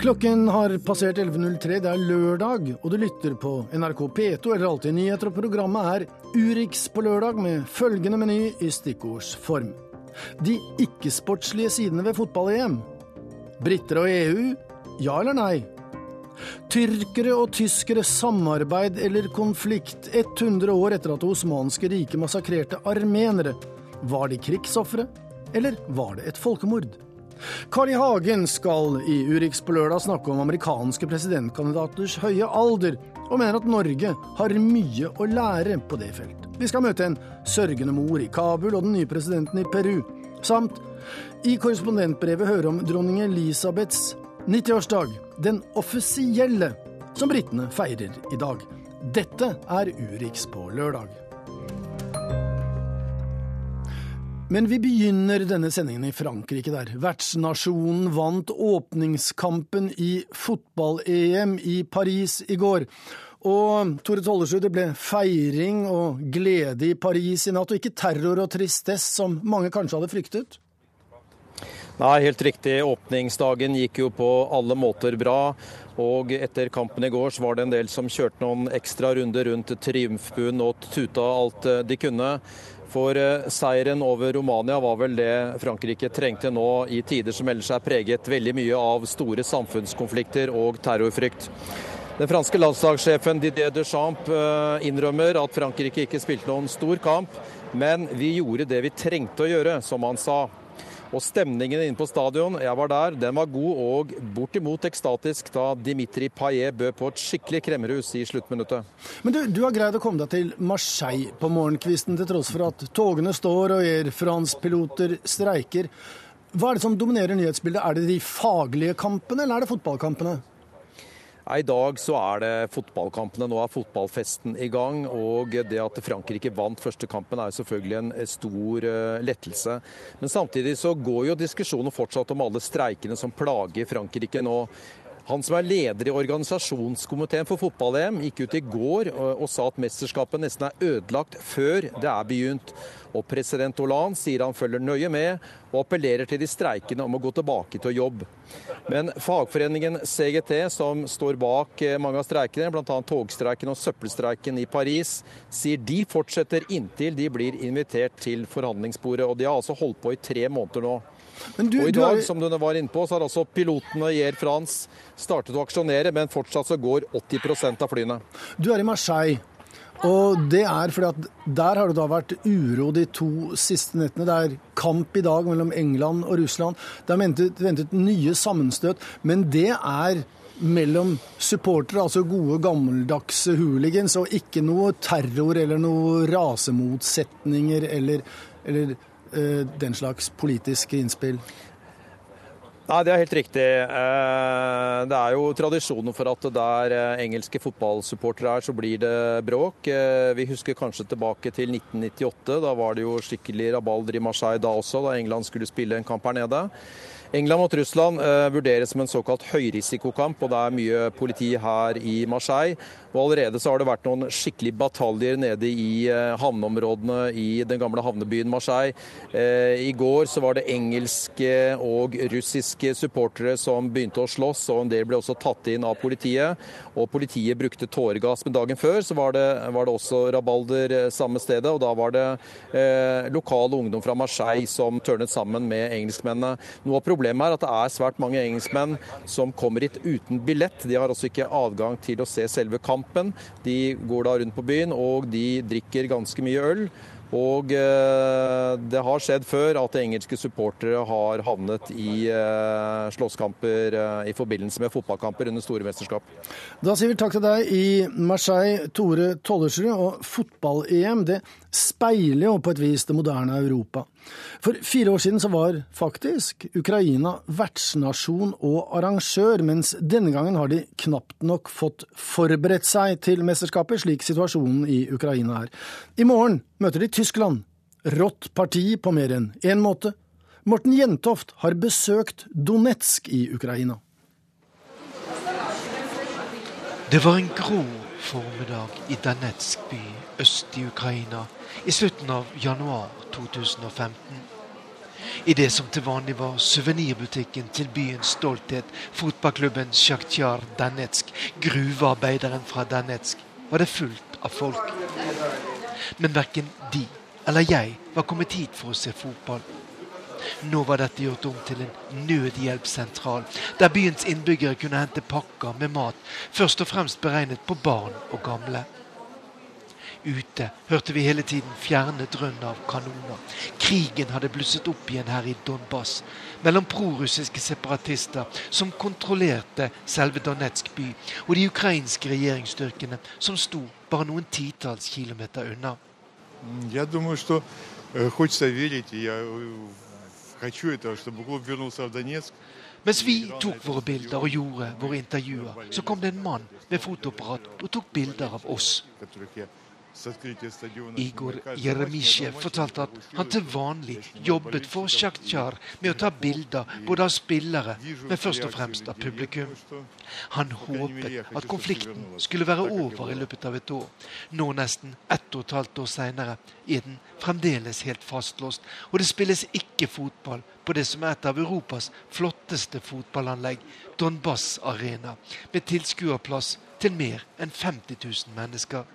Klokken har passert 11.03, det er lørdag, og du lytter på NRK P2 eller Alltid nyheter, og programmet er Urix på lørdag med følgende meny i stikkordsform. De ikke-sportslige sidene ved fotball-EM. Briter og EU, ja eller nei? Tyrkere og tyskere samarbeid eller konflikt 100 år etter at det osmanske riket massakrerte armenere. Var de krigsofre, eller var det et folkemord? Carl I. Hagen skal i Urix på lørdag snakke om amerikanske presidentkandidaters høye alder, og mener at Norge har mye å lære på det felt. Vi skal møte en sørgende mor i Kabul og den nye presidenten i Peru, samt i korrespondentbrevet høre om dronning Elisabeths 90-årsdag, den offisielle, som britene feirer i dag. Dette er Urix på lørdag. Men vi begynner denne sendingen i Frankrike, der vertsnasjonen vant åpningskampen i fotball-EM i Paris i går. Og Tore Tollesrud, det ble feiring og glede i Paris i natt, og ikke terror og tristesse, som mange kanskje hadde fryktet? Nei, helt riktig. Åpningsdagen gikk jo på alle måter bra. Og etter kampen i går så var det en del som kjørte noen ekstra runder rundt triumfbuen og tuta alt de kunne. For eh, seieren over Romania var vel det Frankrike trengte nå i tider som ellers er preget veldig mye av store samfunnskonflikter og terrorfrykt. Den franske landslagssjefen Didier Deschamps eh, innrømmer at Frankrike ikke spilte noen stor kamp, men vi gjorde det vi trengte å gjøre, som han sa. Og stemningen inne på stadion, jeg var der, den var god og bortimot ekstatisk da Dimitri Payet bød på et skikkelig kremmerhus i sluttminuttet. Men du, du har greid å komme deg til Marseille på morgenkvisten til tross for at togene står og Air France-piloter streiker. Hva er det som dominerer nyhetsbildet? Er det de faglige kampene, eller er det fotballkampene? I dag så er det fotballkampene. Nå er fotballfesten i gang. Og det at Frankrike vant første kampen er selvfølgelig en stor eh, lettelse. Men samtidig så går jo diskusjonen fortsatt om alle streikene som plager Frankrike nå. Han som er leder i organisasjonskomiteen for fotball-EM, gikk ut i går og, og sa at mesterskapet nesten er ødelagt før det er begynt. Og president Hollande sier han følger nøye med og appellerer til de streikende om å gå tilbake til jobb. Men fagforeningen CGT, som står bak eh, mange av streikene, bl.a. togstreiken og søppelstreiken i Paris, sier de fortsetter inntil de blir invitert til forhandlingsbordet. Og de har altså holdt på i tre måneder nå. Du, og I dag er... som du var inne på, så har altså pilotene i Air France startet å aksjonere, men fortsatt så går 80% av flyene. Du er i Marseille. Og det er fordi at der har det da vært uro de to siste nettene. Det er kamp i dag mellom England og Russland. Det er ventet, ventet nye sammenstøt. Men det er mellom supportere, altså gode, gammeldagse hooligans, og ikke noe terror eller noe rasemotsetninger eller, eller uh, den slags politiske innspill. Nei, Det er helt riktig. Eh, det er jo tradisjonen for at der eh, engelske fotballsupportere er, så blir det bråk. Eh, vi husker kanskje tilbake til 1998. Da var det jo skikkelig rabalder i Marseille da også, da England skulle spille en kamp her nede. England mot Russland vurderes som en såkalt høyrisikokamp, og det er mye politi her i Marseille. Og Allerede så har det vært noen skikkelige bataljer nede i eh, havneområdene i den gamle havnebyen Marseille. Eh, I går så var det engelske og russiske supportere som begynte å slåss, og en del ble også tatt inn av politiet. Og Politiet brukte tåregass. Men dagen før så var det, var det også rabalder eh, samme stedet, og da var det eh, lokal ungdom fra Marseille som tørnet sammen med engelskmennene. Noe av problemet er at det er svært mange engelskmenn som kommer hit uten billett. De har altså ikke adgang til å se selve kampen. De går da rundt på byen, og de drikker ganske mye øl. Og eh, det har skjedd før at engelske supportere har havnet i eh, slåsskamper eh, i forbindelse med fotballkamper under store mesterskap. Da sier vi takk til deg i Marseille, Tore Tollersrud. Og fotball-EM det speiler jo på et vis det moderne Europa. For fire år siden så var faktisk Ukraina vertsnasjon og arrangør, mens denne gangen har de knapt nok fått forberedt seg til mesterskapet, slik situasjonen i Ukraina er. I morgen møter de Tyskland. Rått parti på mer enn én måte. Morten Jentoft har besøkt Donetsk i Ukraina. Det var en grå formiddag i Danetsk by øst i Ukraina i slutten av januar 2015. I det som til vanlig var suvenirbutikken til byens stolthet, fotballklubben Sjaktjar Danetsk, gruvearbeideren fra Danetsk, var det fullt av folk. Men verken de eller jeg var kommet hit for å se fotball. Nå var dette gjort om til en nødhjelpssentral, der byens innbyggere kunne hente pakker med mat, først og fremst beregnet på barn og gamle Ute hørte vi hele tiden fjerne drønn av kanoner. Krigen hadde blusset opp igjen her i Donbas, mellom prorussiske separatister som kontrollerte selve Donetsk by, og de ukrainske regjeringsstyrkene som sto bare noen titalls kilometer unna. Я думаю, что э, хочется верить, и я э, хочу этого, чтобы клуб вернулся в Донецк. Mens vi tok våre bilder og gjorde våre intervjuer, så kom det en mann med fotoapparat og tok bilder av oss. Igor Jeremisjev fortalte at han til vanlig jobbet for Sjaktjar med å ta bilder både av spillere, men først og fremst av publikum. Han håpet at konflikten skulle være over i løpet av et år. Nå, nesten ett og et halvt år seinere, er den fremdeles helt fastlåst, og det spilles ikke fotball på det som er et av Europas flotteste fotballanlegg, Donbas Arena, med tilskuerplass til mer enn 50 000 mennesker.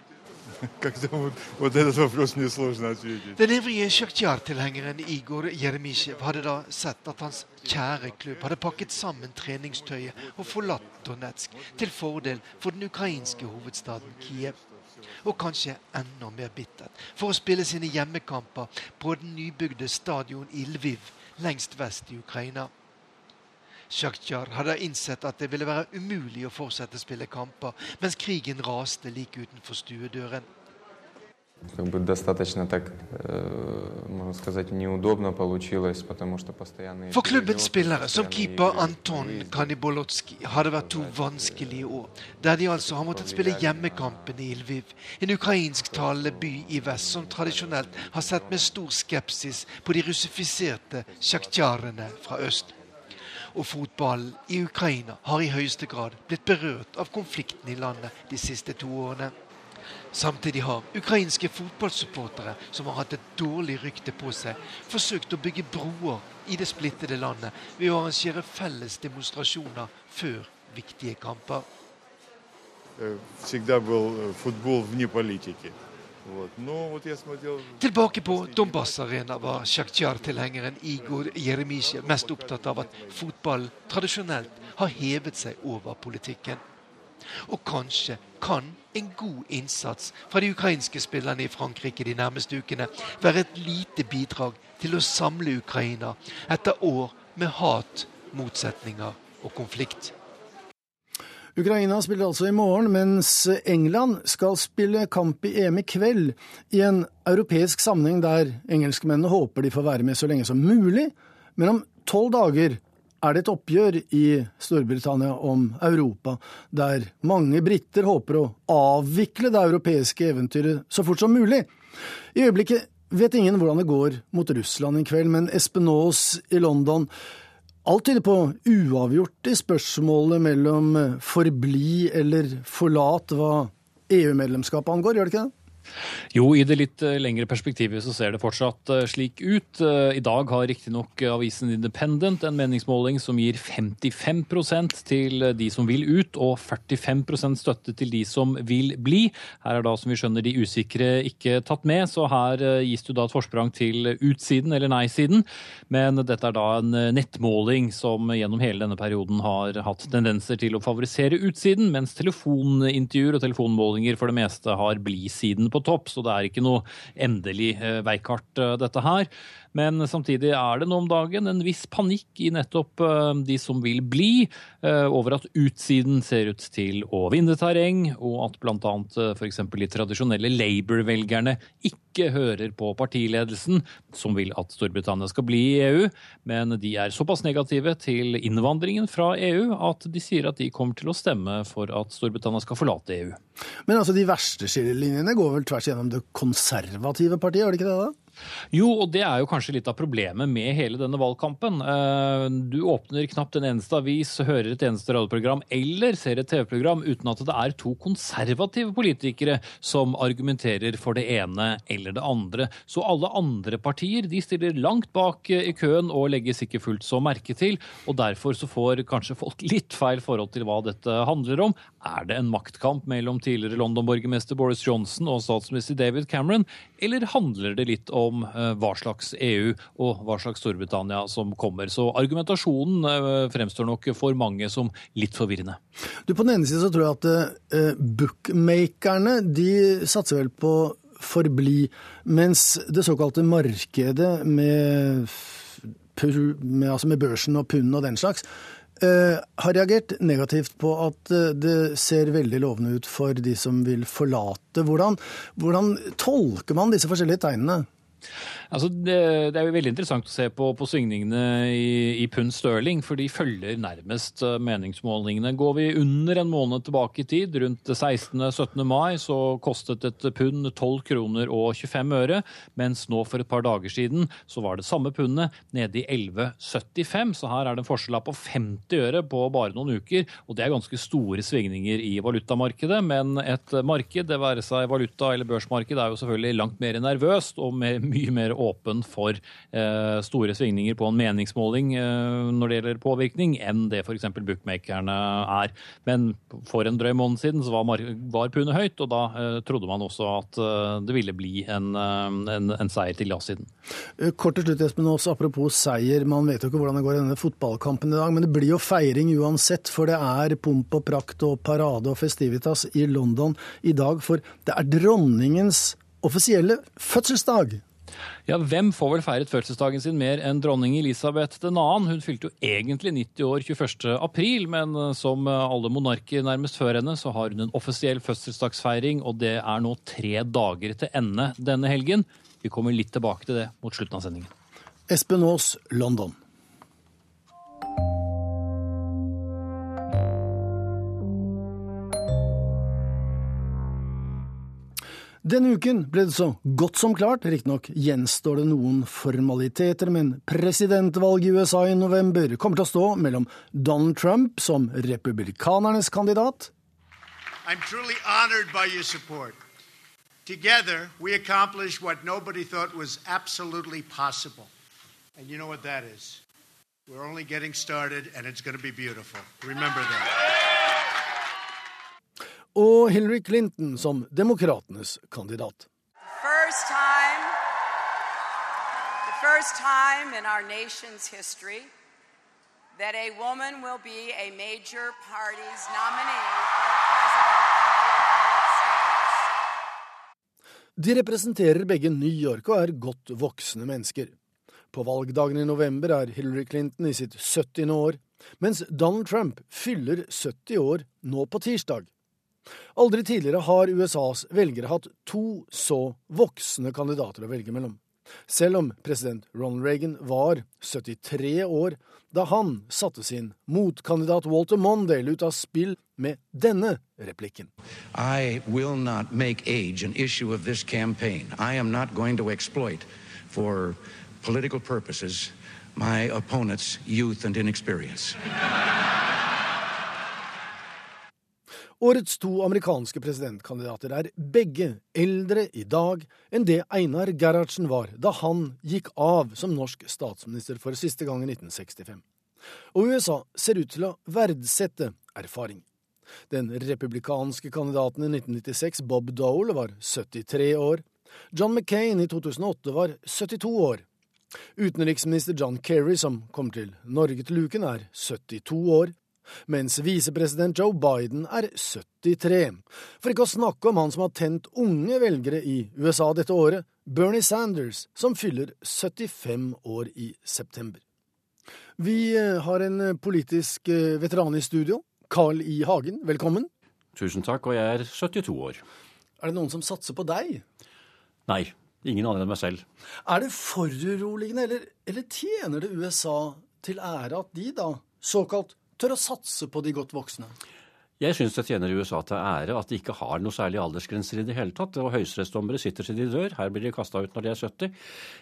Когда вот, вот этот вопрос мне сложно ответить. Den ivrige Sjaktsjar-tilhengeren Igor Jeremisjev hadde da sett at hans kjære klubb hadde pakket sammen treningstøyet og forlatt Donetsk til fordel for den ukrainske hovedstaden Kiev. Og kanskje enda mer bittert for å spille sine hjemmekamper på den nybygde stadion i Lviv lengst vest i Ukraina. Sjaktjar hadde innsett at det ville være umulig å fortsette å spille kamper mens krigen raste like utenfor stuedøren. For klubbens spillere, som keeper Anton Kanibolotski, har det vært to vanskelige år, der de altså har måttet spille hjemmekampen i Lviv, en ukrainsktalende by i vest som tradisjonelt har sett med stor skepsis på de russifiserte sjaktjarene fra øst Og fotballen i Ukraina har i høyeste grad blitt berørt av konflikten i landet de siste to årene. Samtidig har ukrainske fotballsupportere, som har hatt et dårlig rykte på seg, forsøkt å bygge broer i det splittede landet ved å arrangere felles demonstrasjoner før viktige kamper. Э, Всегда был э, футбол вне политики. Tilbake på Donbass Arena var Sjaktjar-tilhengeren Igor Jeremisjev mest opptatt av at fotballen tradisjonelt har hevet seg over politikken. Og kanskje kan en god innsats fra de ukrainske spillerne i Frankrike de nærmeste ukene være et lite bidrag til å samle Ukraina etter år med hat, motsetninger og konflikt. Ukraina spiller altså i morgen, mens England skal spille kamp i EM i kveld, i en europeisk sammenheng der engelskmennene håper de får være med så lenge som mulig. Men om tolv dager er det et oppgjør i Storbritannia om Europa, der mange briter håper å avvikle det europeiske eventyret så fort som mulig. I øyeblikket vet ingen hvordan det går mot Russland i kveld, men Espen Aas i London Alt tyder på uavgjort i spørsmålet mellom forbli eller forlat hva EU-medlemskapet angår, gjør det ikke det? Jo, i det litt eh, lengre perspektivet så ser det fortsatt eh, slik ut. Eh, I dag har riktignok avisen Independent en meningsmåling som gir 55% til de som vil ut, og 45% støtte til de som vil bli. Her er da, som vi skjønner, de usikre ikke tatt med, så her gis det da et forsprang til utsiden eller nei-siden. Men dette er da en nettmåling som gjennom hele denne perioden har hatt tendenser til å favorisere utsiden, mens telefonintervjuer og telefonmålinger for det meste har bli-siden på topp, så det er ikke noe endelig eh, veikart, eh, dette her. Men samtidig er det nå om dagen en viss panikk i nettopp eh, de som vil bli, eh, over at utsiden ser ut til å vinne terreng, og at bl.a. f.eks. de tradisjonelle Labour-velgerne ikke hører på partiledelsen, som vil at Storbritannia skal bli i EU, men de er såpass negative til innvandringen fra EU at de sier at de kommer til å stemme for at Storbritannia skal forlate EU. Men altså, de verste skillelinjene går vel tvers gjennom det konservative partiet, gjør det ikke det? da? Jo, og det er jo kanskje litt av problemet med hele denne valgkampen. Eh, du åpner knapt en eneste avis, hører et eneste radioprogram eller ser et TV-program uten at det er to konservative politikere som argumenterer for det ene eller det andre. Så alle andre partier de stiller langt bak i køen og legges ikke fullt så merke til. Og derfor så får kanskje folk litt feil forhold til hva dette handler om. Er det en maktkamp mellom tidligere London-borgermester Boris Johnson og statsminister David Cameron, eller handler det litt om eh, hva slags EU og hva slags Storbritannia som kommer? Så argumentasjonen eh, fremstår nok for mange som litt forvirrende. Du, På den ene siden så tror jeg at uh, bookmakerne de satser vel på forbli, mens det såkalte markedet med, med, altså med børsen og pund og den slags Uh, har reagert negativt på at uh, det ser veldig lovende ut for de som vil forlate. Hvordan, hvordan tolker man disse forskjellige tegnene? Altså, det, det, er jo veldig interessant å se på, på svingningene i, i pund sterling, for de følger nærmest eh, meningsmålingene. Går vi under en måned tilbake i tid, rundt 16.-17. mai, så kostet et pund 12 kroner og 25 øre, mens nå for et par dager siden så var det samme pundet nede i 11,75, så her er det en forskjell på 50 øre på bare noen uker, og det er ganske store svingninger i valutamarkedet, men et marked, det være seg valuta eller børsmarked, er jo selvfølgelig langt mer nervøst og mer, mye mer åpen for eh, store svingninger på en meningsmåling eh, når det gjelder påvirkning, enn det f.eks. bookmakerne er. Men for en drøy måned siden så var, var pundet høyt, og da eh, trodde man også at det ville bli en, en, en seier til ja-siden. Kort til slutt, Espen Aas, apropos seier. Man vet jo ikke hvordan det går i denne fotballkampen i dag, men det blir jo feiring uansett, for det er pomp og prakt og parade og festivitas i London i dag. For det er dronningens offisielle fødselsdag. Ja, hvem får vel feiret fødselsdagen sin mer enn dronning Elisabeth 2.? Hun fylte jo egentlig 90 år 21. april, men eh, som alle monarker nærmest før henne, så har hun en offisiell fødselsdagsfeiring, og det er nå tre dager til ende denne helgen. Vi kommer litt tilbake til det mot slutten av sendingen. Espen Aas, London. Denne uken ble det så godt som klart, riktignok gjenstår det noen formaliteter, men presidentvalget i USA i november kommer til å stå mellom Donald Trump som republikanernes kandidat. Together, we accomplished what nobody thought was absolutely possible. And you know what that is? We're only getting started, and it's going to be beautiful. Remember that og Hillary Clinton som demokratenes kandidat. First time, the first time in our nation's history that a woman will be a major party's nominee for president De representerer begge New York og er godt voksne mennesker. På valgdagen i november er Hillary Clinton i sitt 70. år, mens Donald Trump fyller 70 år nå på tirsdag. Aldri tidligere har USAs velgere hatt to så voksne kandidater å velge mellom. Selv om president Ronald Reagan var 73 år da han satte sin motkandidat Walter Mondale ut av spill med denne replikken. I will not make age an issue of this campaign. I am not going to exploit for political purposes my opponent's youth and inexperience. Årets to amerikanske presidentkandidater er begge eldre i dag enn det Einar Gerhardsen var da han gikk av som norsk statsminister for siste gang i 1965. Og USA ser ut til å verdsette erfaring. Den republikanske kandidaten i 1996, Bob Dole, var 73 år. John McCain i 2008 var 72 år. Utenriksminister John Kerry, som kommer til Norge til uken, er 72 år mens visepresident Joe Biden er 73. For ikke å snakke om han som har tent unge velgere i USA dette året, Bernie Sanders, som fyller 75 år i september. Vi eh, har en eh, politisk eh, veteran i studio. Carl I. Hagen, velkommen. Tusen takk, og jeg er 72 år. Er det noen som satser på deg? Nei, ingen andre enn meg selv. Er det foruroligende, eller, eller tjener det USA til ære at de, da, såkalt tør å satse på de godt voksne? Jeg syns det tjener USA til ære at de ikke har noe særlig aldersgrenser i det hele tatt. Og høyesterettsdommere sitter til de dør. Her blir de kasta ut når de er 70.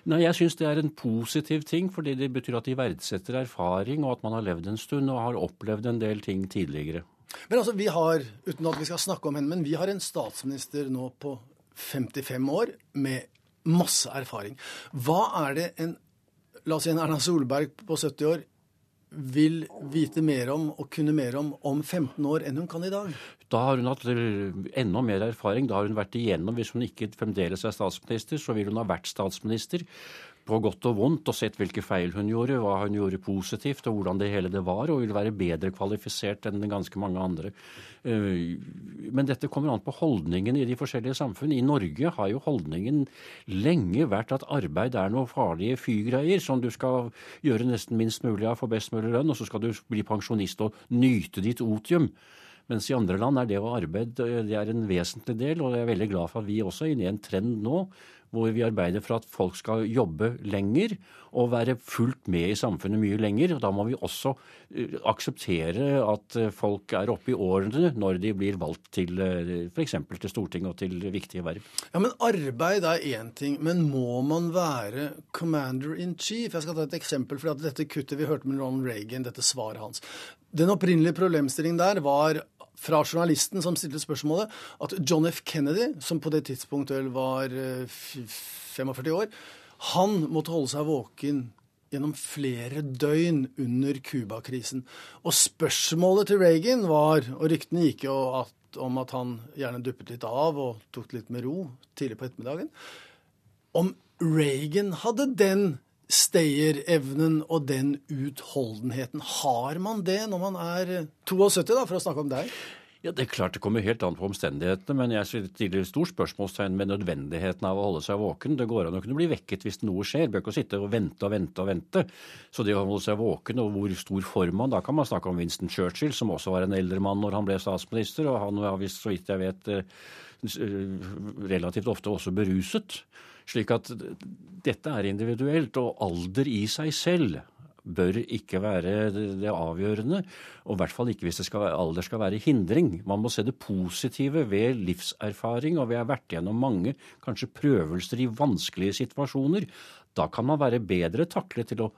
Nei, jeg syns det er en positiv ting, fordi det betyr at de verdsetter erfaring, og at man har levd en stund og har opplevd en del ting tidligere. Men altså, vi har, uten at vi skal snakke om henne, men vi har en statsminister nå på 55 år med masse erfaring. Hva er det en La oss si en Erna Solberg på 70 år vil vite mer om og kunne mer om om 15 år enn hun kan i dag? Da har hun hatt enda mer erfaring. Da har hun vært igjennom, hvis hun ikke fremdeles er statsminister, så vil hun ha vært statsminister på godt og vondt og sett hvilke feil hun gjorde, hva hun gjorde positivt og hvordan det hele det var, og vil være bedre kvalifisert enn ganske mange andre. Eh, men dette kommer an på holdningen i de forskjellige samfunn. I Norge har jo holdningen lenge vært at arbeid er noe farlige fygreier som du skal gjøre nesten minst mulig av for best mulig lønn, og så skal du bli pensjonist og nyte ditt otium. Mens i andre land er det å arbeide det er en vesentlig del, og jeg er veldig glad for at vi også er inne i en trend nå hvor vi arbeider for at folk skal jobbe lenger og være fullt med i samfunnet mye lenger. og Da må vi også eh, akseptere at eh, folk er oppe i årene når de blir valgt til eh, f.eks. til Stortinget og til viktige verv. Ja, men Arbeid er én ting, men må man være commander in chief? Jeg skal ta et eksempel. for Dette kuttet vi hørte med Ronald Reagan, dette svaret hans. Den opprinnelige problemstillingen der var fra journalisten som stilte spørsmålet, at John F. Kennedy, som på det tidspunktet var 45 eh, år, han måtte holde seg våken gjennom flere døgn under Cuba-krisen. Og spørsmålet til Reagan var, og ryktene gikk jo at, om at han gjerne duppet litt av og tok det litt med ro tidlig på ettermiddagen, om Reagan hadde den stayerevnen og den utholdenheten. Har man det når man er 72, da, for å snakke om deg? Ja, Det er klart det kommer helt an på omstendighetene, men jeg stiller stort spørsmålstegn med nødvendigheten av å holde seg våken. Det går an å kunne bli vekket hvis noe skjer. Bør ikke sitte og vente og vente og vente. Så det å holde seg våken, og hvor stor form man Da kan man snakke om Winston Churchill, som også var en eldre mann når han ble statsminister, og han var visst, så vidt jeg vet, eh, relativt ofte også beruset. Slik at dette er individuelt, og alder i seg selv bør ikke være det avgjørende. Og i hvert fall ikke hvis skal, alder skal være hindring. Man må se det positive ved livserfaring, og vi har vært gjennom mange kanskje prøvelser i vanskelige situasjoner. Da kan man være bedre taklet til å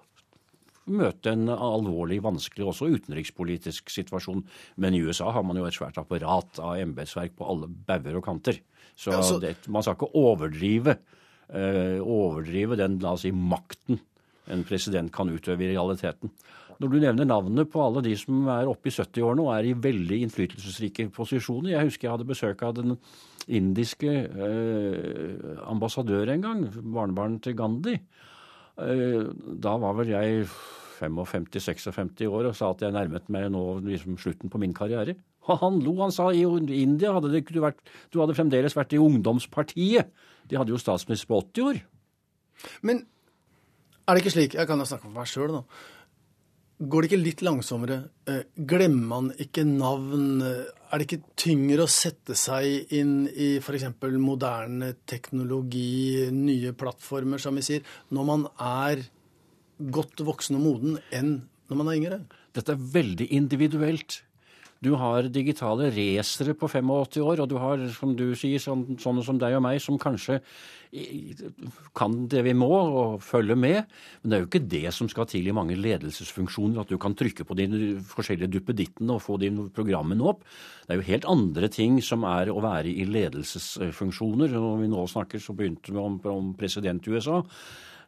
møte en alvorlig, vanskelig, også utenrikspolitisk situasjon. Men i USA har man jo et svært apparat av embetsverk på alle bauger og kanter. Så det, man skal ikke overdrive overdrive den la oss si, makten en president kan utøve i realiteten. Når du nevner navnet på alle de som er oppe i 70-årene og er i veldig innflytelsesrike posisjoner Jeg husker jeg hadde besøk av den indiske eh, ambassadør en gang, barnebarnet til Gandhi. Eh, da var vel jeg 55-56 år og sa at jeg nærmet meg nå liksom slutten på min karriere. Han lo, han sa i India hadde det du, vært, du hadde fremdeles vært i ungdomspartiet. De hadde jo statsminister på 80 år. Men er det ikke slik, jeg kan jo snakke for meg sjøl nå, går det ikke litt langsommere? Eh, glemmer man ikke navn? Er det ikke tyngre å sette seg inn i f.eks. moderne teknologi, nye plattformer, som vi sier, når man er godt voksen og moden, enn når man er yngre? Dette er veldig individuelt. Du har digitale racere på 85 år, og du har, som du sier, sånne, sånne som deg og meg, som kanskje kan det vi må og følge med. Men det er jo ikke det som skal til i mange ledelsesfunksjoner, at du kan trykke på de forskjellige duppedittene og få de programmene opp. Det er jo helt andre ting som er å være i ledelsesfunksjoner. Når vi nå snakker, så begynte vi om, om president i USA.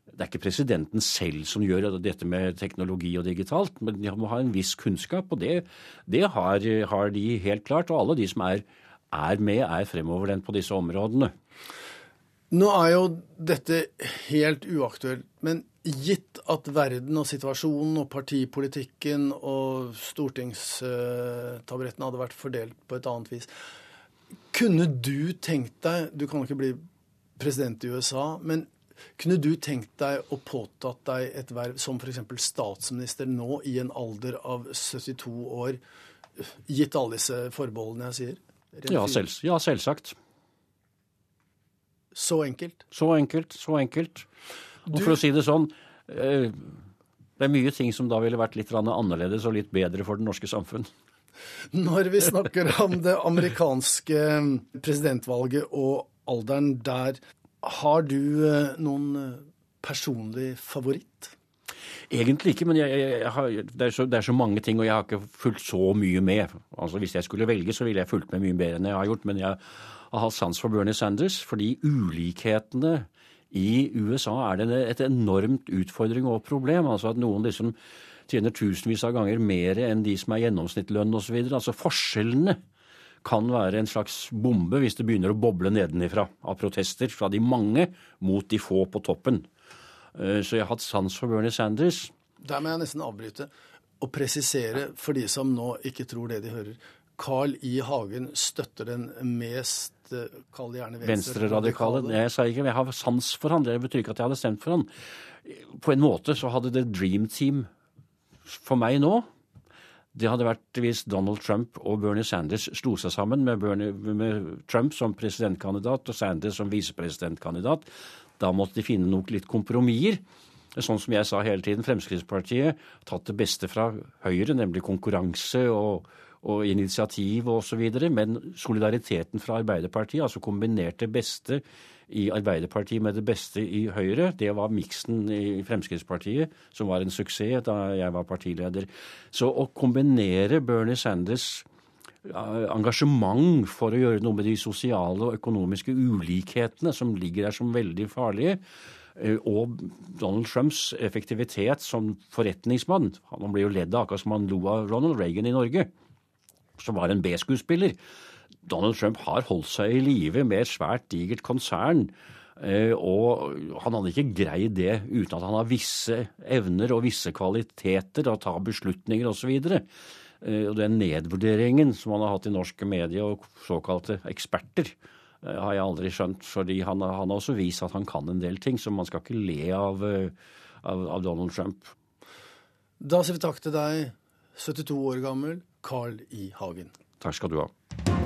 Det er ikke presidenten selv som gjør dette med teknologi og digitalt, men de må ha en viss kunnskap, og det, det har, har, de helt klart. Og alle de som er, er med, er fremoverlent på disse områdene. Nå er jo dette helt uaktuelt, men gitt at verden og situasjonen og partipolitikken og stortingstaburetten hadde vært fordelt på et annet vis, kunne du tenkt deg Du kan jo ikke bli president i USA, men kunne du tenkt deg å påtatt deg et verv som f.eks. statsminister nå i en alder av 72 år, gitt alle disse forbeholdene jeg sier? Ja, selv, ja, selvsagt. Så enkelt? Så enkelt, så enkelt. Og for å si det sånn eh, Det er mye ting som da ville vært litt annerledes og litt bedre for det norske samfunn. Når vi snakker om det amerikanske presidentvalget og alderen der, har du eh, noen eh, personlig favoritt? Egentlig ikke, men jeg, jeg, jeg har, det, er så, det, er så, mange ting, og jeg har ikke fulgt så mye med. Altså Hvis jeg skulle velge, så ville jeg fulgt med mye bedre enn jeg har gjort. Men jeg har hatt sans for Bernie Sanders, fordi ulikhetene i USA er det et enormt utfordring og problem. Altså at noen liksom tjener tusenvis av ganger mer enn de som er gjennomsnittslønn osv. Altså forskjellene kan være en slags bombe hvis det begynner å boble nedenifra av protester fra de mange mot de få på toppen. Eh, så jeg har hatt sans for Bernie Sanders. Der må jeg nesten avbryte og presisere for de som nå ikke tror det de hører. Carl I. Hagen støtter den mest eh, Kall det gjerne venstreradikale. Venstre jeg sa ikke jeg har sans for han. Det betyr ikke at jeg hadde stemt for han. På en måte så hadde det Dream Team for meg nå det hadde vært hvis Donald Trump og Bernie Sanders slo seg sammen med, Bernie, med Trump som presidentkandidat og Sanders som visepresidentkandidat. Da måtte de finne noe litt kompromisser. Sånn som jeg sa hele tiden, Fremskrittspartiet tatt det beste fra Høyre, nemlig konkurranse og, og initiativ osv., men solidariteten fra Arbeiderpartiet, altså kombinert det beste i Arbeiderpartiet med det beste i Høyre. Det var miksen i Fremskrittspartiet, som var en suksess da jeg var partileder. Så å kombinere Bernie Sanders engasjement for å gjøre noe med de sosiale og økonomiske ulikhetene som ligger der som veldig farlige, eh, og Donald Trumps effektivitet som forretningsmann Han ble jo ledd av akkurat som han lo av Ronald Reagan i Norge, som var en B-skuespiller. Donald Trump har holdt seg i live med et svært digert konsern. Eh, og han hadde ikke greid det uten at han har visse evner og visse kvaliteter å ta beslutninger osv. Eh, og den nedvurderingen som han har hatt i norske medier og såkalte eksperter, eh, har jeg aldri skjønt. fordi han, han, har også vist at han kan en del ting, så man skal ikke le av, av, av Donald Trump. Da sier vi takk til deg, 72 år gammel Carl I. Hagen. Takk skal du ha.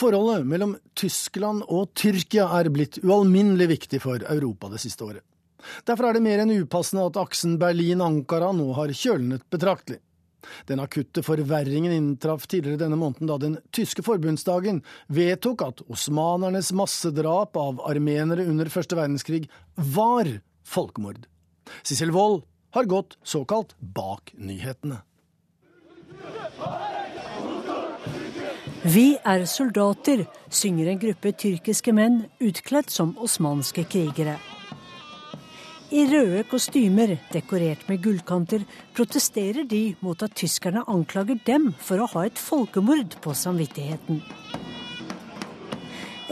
Forholdet mellom Tyskland og Tyrkia er blitt ualminnelig viktig for Europa det siste året. Derfor er det mer enn upassende at aksen Berlin-Ankara nå har kjølnet betraktelig. Den akutte forverringen inntraff tidligere denne måneden da den tyske forbundsdagen vedtok at osmanernes massedrap av armenere under første verdenskrig var folkemord. Sissel Wold har gått såkalt bak nyhetene. Vi er soldater, synger en gruppe tyrkiske menn utkledd som osmanske krigere. I røde kostymer dekorert med gullkanter protesterer de mot at tyskerne anklager dem for å ha et folkemord på samvittigheten.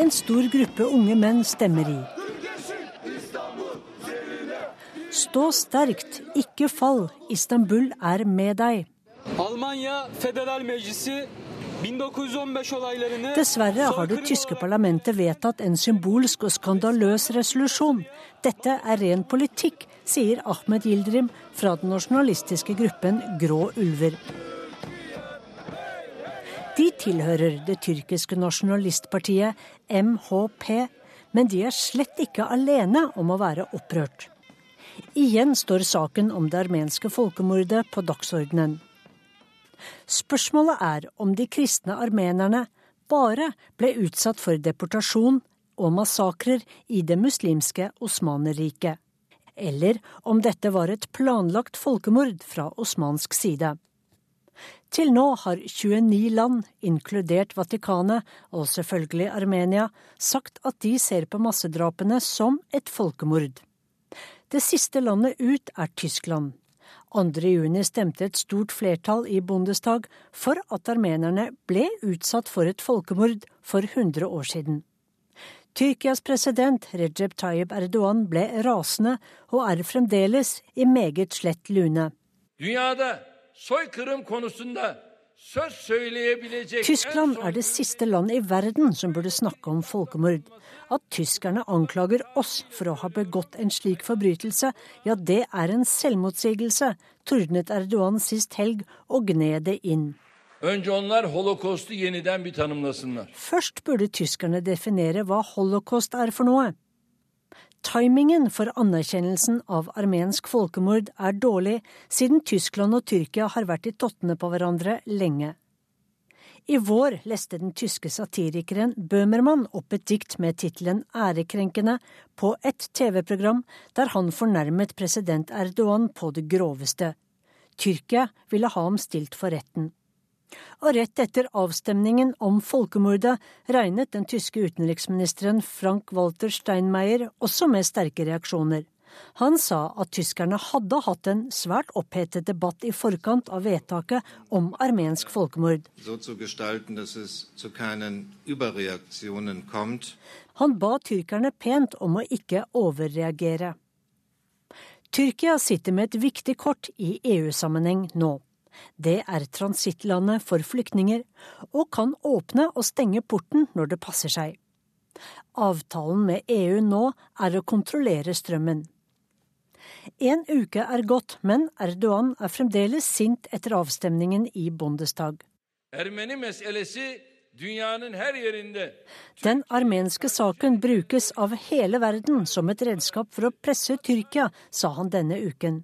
En stor gruppe unge menn stemmer i. Stå sterkt, ikke fall, Istanbul er med deg. Almanya Federal Meclisi Dessverre har det tyske parlamentet vedtatt en symbolsk og skandaløs resolusjon. Dette er ren politikk, sier Ahmed Yildirim fra den nasjonalistiske gruppen Grå ulver. De tilhører det tyrkiske nasjonalistpartiet MHP, men de er slett ikke alene om å være opprørt. Igjen står saken om det armenske folkemordet på dagsordenen. Spørsmålet er om de kristne armenerne bare ble utsatt for deportasjon og massakrer i det muslimske Osmanerriket, eller om dette var et planlagt folkemord fra osmansk side. Til nå har 29 land, inkludert Vatikanet og selvfølgelig Armenia, sagt at de ser på massedrapene som et folkemord. Det siste landet ut er Tyskland, 2.6 stemte et stort flertall i Bondestag for at armenerne ble utsatt for et folkemord for 100 år siden. Tyrkias president Recep Tayyip Erdogan ble rasende og er fremdeles i meget slett lune. Dünyada soykırım konusunda Tyskland er det siste landet i verden som burde snakke om folkemord. At tyskerne anklager oss for å ha begått en slik forbrytelse, ja, det er en selvmotsigelse, tordnet Erdogan sist helg og gned det inn. Først burde tyskerne definere hva holocaust er for noe. Timingen for anerkjennelsen av armensk folkemord er dårlig, siden Tyskland og Tyrkia har vært i tottene på hverandre lenge. I vår leste den tyske satirikeren Bøhmermann opp et dikt med tittelen Ærekrenkende på et TV-program der han fornærmet president Erdogan på det groveste. Tyrkia ville ha ham stilt for retten. Og rett etter avstemningen om folkemordet regnet den tyske utenriksministeren Frank-Walter Steinmeier også med sterke reaksjoner. Han sa at tyskerne hadde hatt en svært opphetet debatt i forkant av vedtaket om armensk folkemord. Han ba tyrkerne pent om å ikke overreagere. Tyrkia sitter med et viktig kort i EU-sammenheng nå. Det er transittlandet for flyktninger, og kan åpne og stenge porten når det passer seg. Avtalen med EU nå er å kontrollere strømmen. En uke er gått, men Erdogan er fremdeles sint etter avstemningen i Bondestag. Den armenske saken brukes av hele verden som et redskap for å presse Tyrkia, sa han denne uken.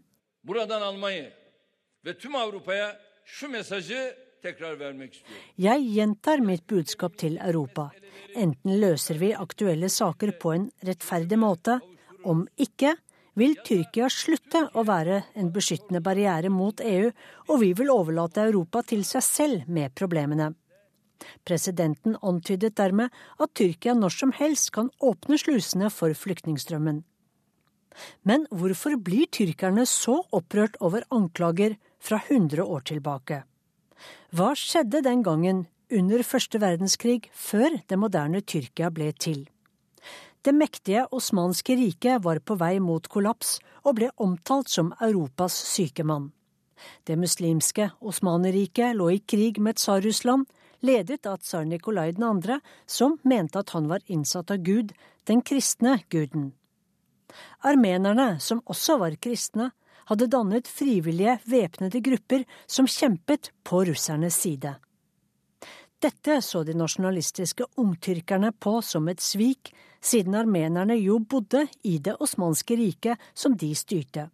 Jeg gjentar mitt budskap til Europa. Enten løser vi aktuelle saker på en rettferdig måte. Om ikke vil Tyrkia slutte å være en beskyttende barriere mot EU, og vi vil overlate Europa til seg selv med problemene. Presidenten antydet dermed at Tyrkia når som helst kan åpne slusene for flyktningstrømmen. Men hvorfor blir tyrkerne så opprørt over anklager fra 100 år tilbake? Hva skjedde den gangen, under første verdenskrig, før det moderne Tyrkia ble til? Det mektige osmanske riket var på vei mot kollaps og ble omtalt som Europas sykemann. Det muslimske Osmanerriket lå i krig med Tsar-Russland, ledet av tsar Nikolai 2., som mente at han var innsatt av Gud, den kristne guden. Armenerne, som også var kristne, hadde dannet frivillige væpnede grupper som kjempet på russernes side. Dette så de nasjonalistiske ungtyrkerne på som et svik, siden armenerne jo bodde i det osmanske riket som de styrte.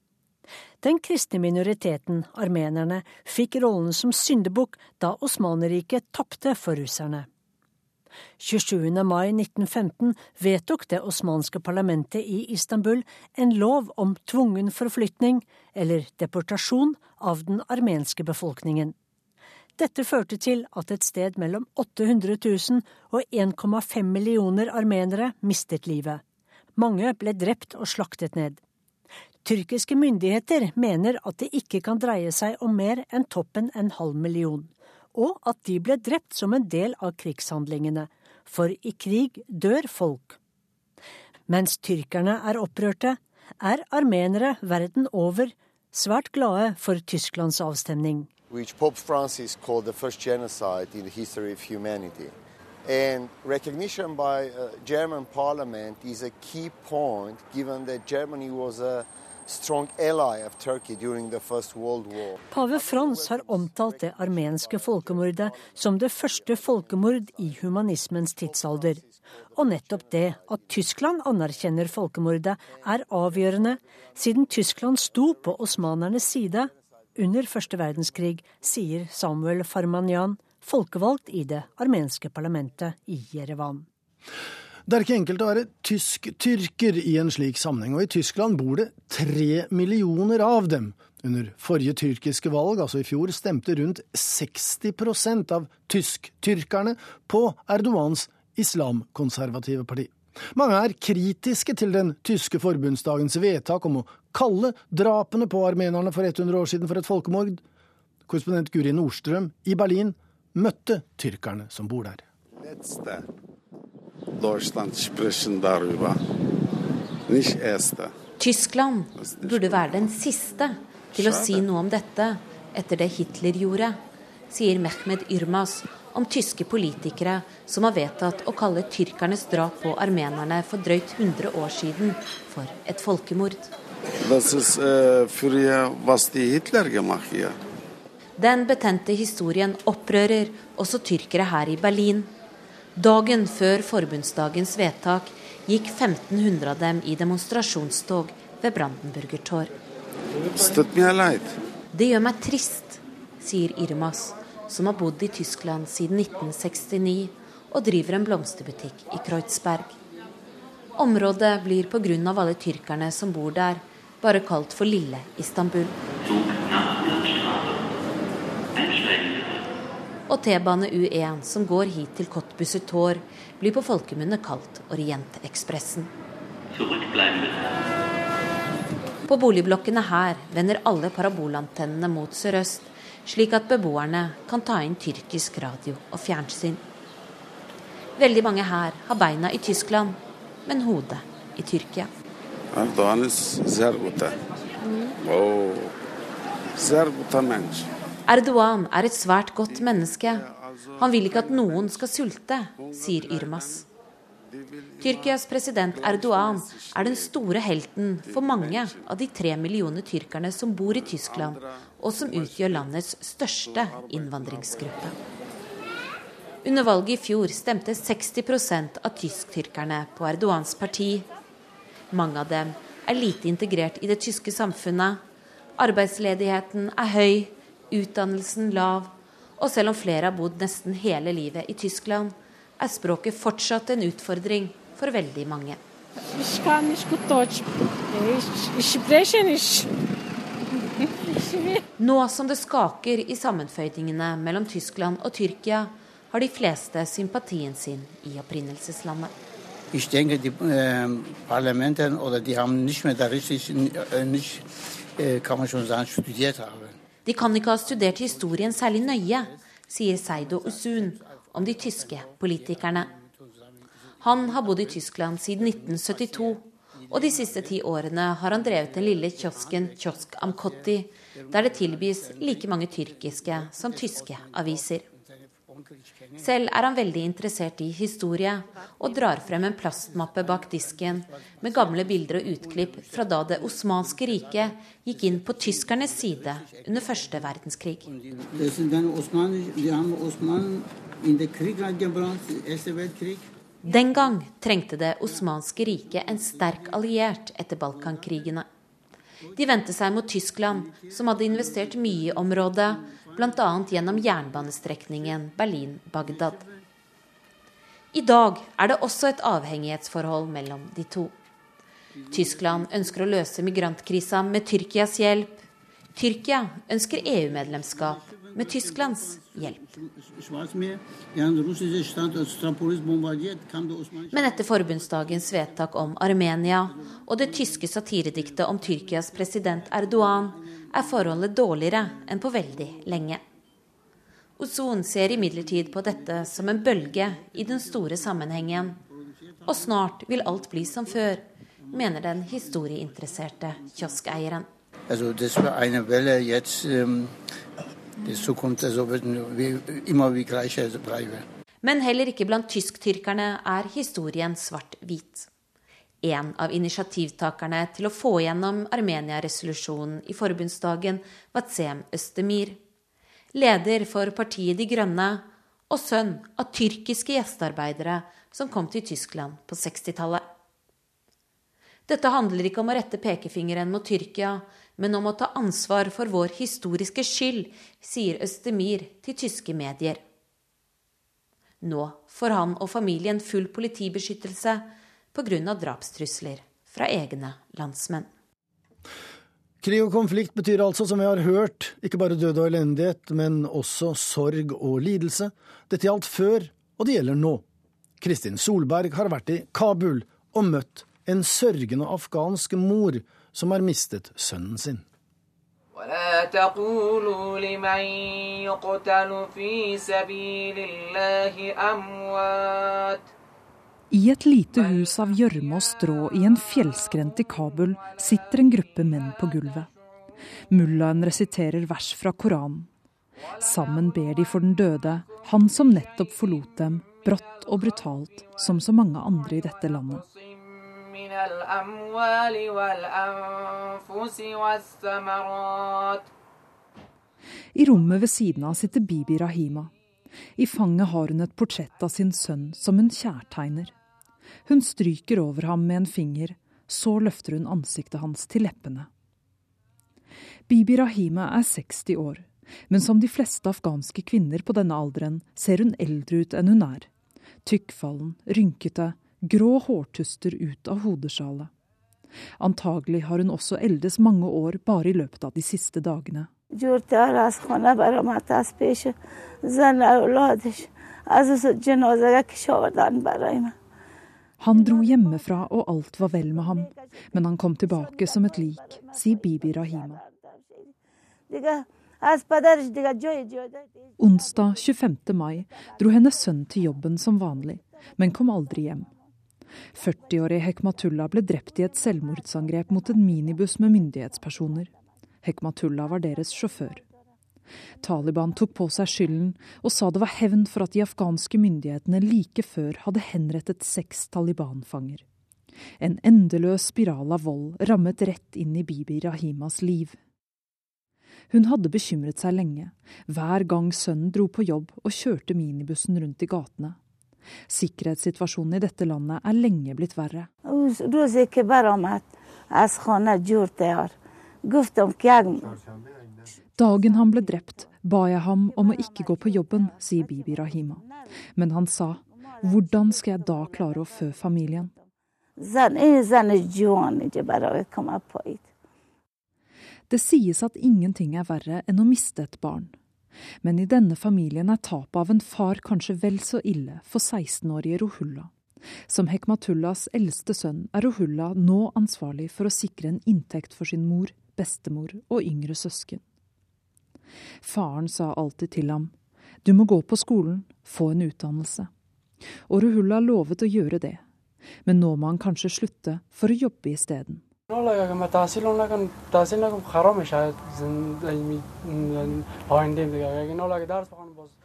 Den kristne minoriteten, armenerne, fikk rollen som syndebukk da Osmaneriket tapte for russerne. 27. mai 1915 vedtok det osmanske parlamentet i Istanbul en lov om tvungen forflytning, eller deportasjon, av den armenske befolkningen. Dette førte til at et sted mellom 800 000 og 1,5 millioner armenere mistet livet. Mange ble drept og slaktet ned. Tyrkiske myndigheter mener at det ikke kan dreie seg om mer enn toppen en halv million og at de ble drept som en del av krigshandlingene, for i krig dør folk. Mens tyrkerne er opprørte, er armenere verden over svært glade for Tysklands avstemning. Which Pope Francis called the first genocide in the history of humanity. And recognition by uh, German parliament is a key point given that Germany was a Pave Frans har omtalt det armenske folkemordet som det første folkemord i humanismens tidsalder. Og nettopp det at Tyskland anerkjenner folkemordet, er avgjørende, siden Tyskland sto på osmanernes side under første verdenskrig, sier Samuel Farmanyan, folkevalgt i det armenske parlamentet i Jerevan. Det er ikke enkelt å være tysk-tyrker i en slik sammenheng, og i Tyskland bor det tre millioner av dem. Under forrige tyrkiske valg, altså i fjor, stemte rundt 60% av tysk-tyrkerne på Erdogans islamkonservative parti. Mange er kritiske til den tyske forbundsdagens vedtak om å kalle drapene på armenerne for 100 år siden for et folkemord. Korrespondent Guri Nordstrøm i Berlin møtte tyrkerne som bor der. Letzte. Tyskland burde være den siste til å si noe om dette etter det Hitler gjorde, sier Mehmed Yrmas om tyske politikere som har vedtatt å kalle tyrkernes drap på armenerne for drøyt 100 år siden for et folkemord. Den betente historien opprører også tyrkere her i Berlin. Dagen før forbundsdagens vedtak gikk 1500 av dem i demonstrasjonstog ved Brandenburger Tor. Det gjør meg trist, sier Irmas, som har bodd i Tyskland siden 1969 og driver en blomsterbutikk i Kreuzberg. Området blir pga. alle tyrkerne som bor der, bare kalt for Lille Istanbul. Og T-bane U1 som går hit til Kottbusser Tår, blir på folkemunne kalt Orientekspressen. På boligblokkene her vender alle parabolantennene mot sørøst, slik at beboerne kan ta inn tyrkisk radio og fjernsyn. Veldig mange her har beina i Tyskland, men hodet i Tyrkia. Erdoğan Erdogan er et svært godt menneske. Han vil ikke at noen skal sulte, sier Yrmas. Tyrkias president Erdogan er den store helten for mange av de tre millioner tyrkerne som bor i Tyskland, og som utgjør landets største innvandringsgruppe. Under valget i fjor stemte 60% av tysktyrkerne på Erdogans parti. Mange av dem er lite integrert i det tyske samfunnet. Arbeidsledigheten er høy, utdannelsen lav, og selv om flere har bodd nesten hele livet i Tyskland, er språket fortsatt en utfordring for veldig mange. Nå som det skaker i sammenføyningene mellom Tyskland og Tyrkia, har de fleste sympatien sin i opprinnelseslandet. Jeg tenker de eh, parlamentene oder die haben nicht mehr da richtig, äh, nicht, äh, man schon sagen, haben. De kan ikke ha studert historien særlig nøye, sier Seido Usun om de tyske politikerne. Han har bodd i Tyskland siden 1972, og de siste ti årene har han drevet den lille kiosken Kiosk Amkotti, der det tilbys like mange tyrkiske som tyske aviser. Selv er han veldig interessert i historie, og drar frem en plastmappe bak disken med gamle bilder og utklipp fra da det osmanske riket gikk inn på tyskernes side under første verdenskrig. Den gang trengte det osmanske riket en sterk alliert etter Balkankrigene. De vendte seg mot Tyskland, som hadde investert mye i området, bl.a. gjennom jernbanestrekningen Berlin-Bagdad. I dag er det også et avhengighetsforhold mellom de to. Tyskland ønsker å løse migrantkrisa med Tyrkias hjelp. Tyrkia ønsker EU-medlemskap med Tysklands hjelp. Men etter forbundsdagens vedtak om Armenia og det tyske satirediktet om Tyrkias president Erdogan er forholdet dårligere enn på veldig lenge. Ozon ser imidlertid på dette som en bølge i den store sammenhengen. Og snart vil alt bli som før, mener den historieinteresserte kioskeieren. Also das war eine Welle jetzt, ähm, die Zukunft also wird immer wie gleiche bleiben. Men heller ikke blant tysktyrkerne er historien svart-hvit en av initiativtakerne til å få gjennom Armenia-resolusjonen i forbundsdagen, Watsem Østemir. Leder for partiet De Grønne og sønn av tyrkiske gjestearbeidere som kom til Tyskland på 60-tallet. Dette handler ikke om å rette pekefingeren mot Tyrkia, men om å ta ansvar for vår historiske skyld, sier Østemir til tyske medier. Nå får han og familien full politibeskyttelse, pga. drapstrusler fra egne landsmenn. Krig og konflikt betyr altså, som vi har hørt, ikke bare død og elendighet, men også sorg og lidelse. Dette gjaldt før, og det gjelder nå. Kristin Solberg har vært i Kabul og møtt en sørgende afghansk mor som har mistet sønnen sin. ولا تقولوا لمن يقتل في سبيل الله أموات i et lite hus av gjørme og strå i en fjellskrent i Kabul sitter en gruppe menn på gulvet. Mullaen resiterer vers fra Koranen. Sammen ber de for den døde, han som nettopp forlot dem, brått og brutalt, som så mange andre i dette landet. I rommet ved siden av sitter Bibi Rahima. I fanget har hun et portrett av sin sønn som hun kjærtegner. Hun stryker over ham med en finger, så løfter hun ansiktet hans til leppene. Bibi Rahima er 60 år, men som de fleste afghanske kvinner på denne alderen ser hun eldre ut enn hun er. Tykkfallen, rynkete, grå hårtuster ut av hodesjalet. Antagelig har hun også eldes mange år bare i løpet av de siste dagene. Han dro hjemmefra og alt var vel med ham, men han kom tilbake som et lik, sier Bibi Rahima. Onsdag 25. mai dro hennes sønn til jobben som vanlig, men kom aldri hjem. 40-årige Hekmatullah ble drept i et selvmordsangrep mot en minibuss med myndighetspersoner. Hekmatullah var deres sjåfør. Taliban tok på seg skylden og sa det var hevn for at de afghanske myndighetene like før hadde henrettet seks Taliban-fanger. En endeløs spiral av vold rammet rett inn i Bibi Rahimas liv. Hun hadde bekymret seg lenge, hver gang sønnen dro på jobb og kjørte minibussen rundt i gatene. Sikkerhetssituasjonen i dette landet er lenge blitt verre. Dagen han ble drept, ba jeg ham om å ikke gå på jobben, sier Bibi Rahima. Men han sa, hvordan skal jeg da klare å fø familien? Det sies at ingenting er verre enn å miste et barn. Men i denne familien er tapet av en far kanskje vel så ille for 16-årige Rohulla. Som Hekmatullahs eldste sønn er Rohulla nå ansvarlig for å sikre en inntekt for sin mor, bestemor og yngre søsken. Faren sa alltid til ham du må gå på skolen, få en utdannelse. Og Ruhulla lovet å gjøre det, men nå må han kanskje slutte for å jobbe isteden.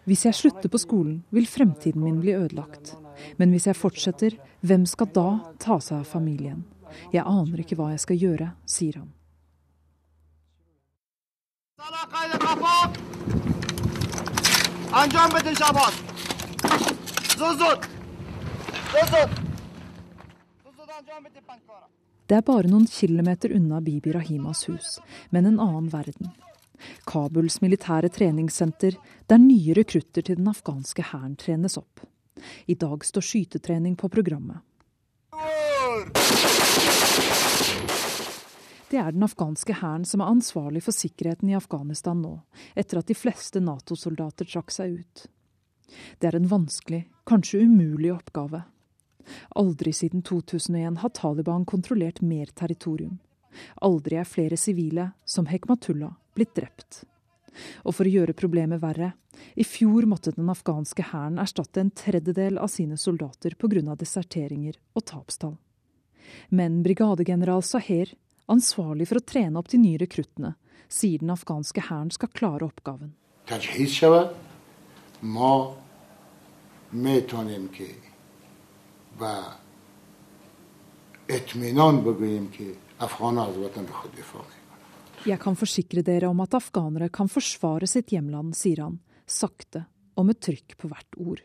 Hvis jeg slutter på skolen, vil fremtiden min bli ødelagt. Men hvis jeg fortsetter, hvem skal da ta seg av familien? Jeg aner ikke hva jeg skal gjøre, sier han. Det er bare noen kilometer unna Bibi Rahimas hus, men en annen verden. Kabuls militære treningssenter, der nye rekrutter til den afghanske hæren trenes opp. I dag står skytetrening på programmet. Det er den afghanske hæren som er ansvarlig for sikkerheten i Afghanistan nå, etter at de fleste Nato-soldater trakk seg ut. Det er en vanskelig, kanskje umulig oppgave. Aldri siden 2001 har Taliban kontrollert mer territorium. Aldri er flere sivile, som Hekmatullah, blitt drept. Og for å gjøre problemet verre, i fjor måtte den afghanske hæren erstatte en tredjedel av sine soldater pga. deserteringer og tapstall. Men brigadegeneral Saher, ansvarlig for å trene opp de nye rekruttene, sier den afghanske hæren skal klare oppgaven. Jeg kan forsikre dere om at afghanere kan forsvare sitt hjemland, sier han, sakte og med trykk på hvert ord.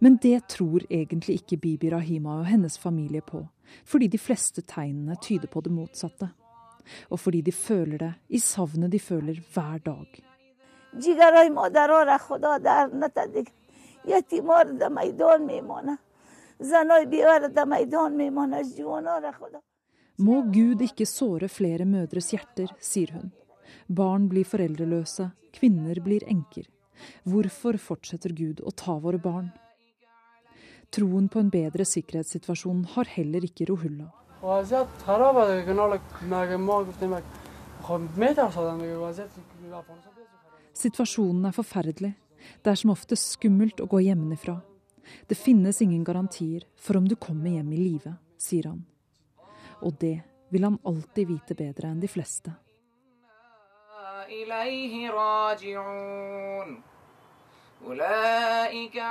Men det tror egentlig ikke Bibi Rahima og hennes familie på, fordi de fleste tegnene tyder på det motsatte. Og fordi de føler det i savnet de føler hver dag. Må Gud ikke såre flere mødres hjerter, sier hun. Barn blir foreldreløse, kvinner blir enker. Hvorfor fortsetter Gud å ta våre barn? Troen på en bedre sikkerhetssituasjon har heller ikke Rohulla. Situasjonen er forferdelig. Det er som oftest skummelt å gå hjemmefra. Det finnes ingen garantier for om du kommer hjem i live, sier han. Og det vil han alltid vite bedre enn de fleste. Ulike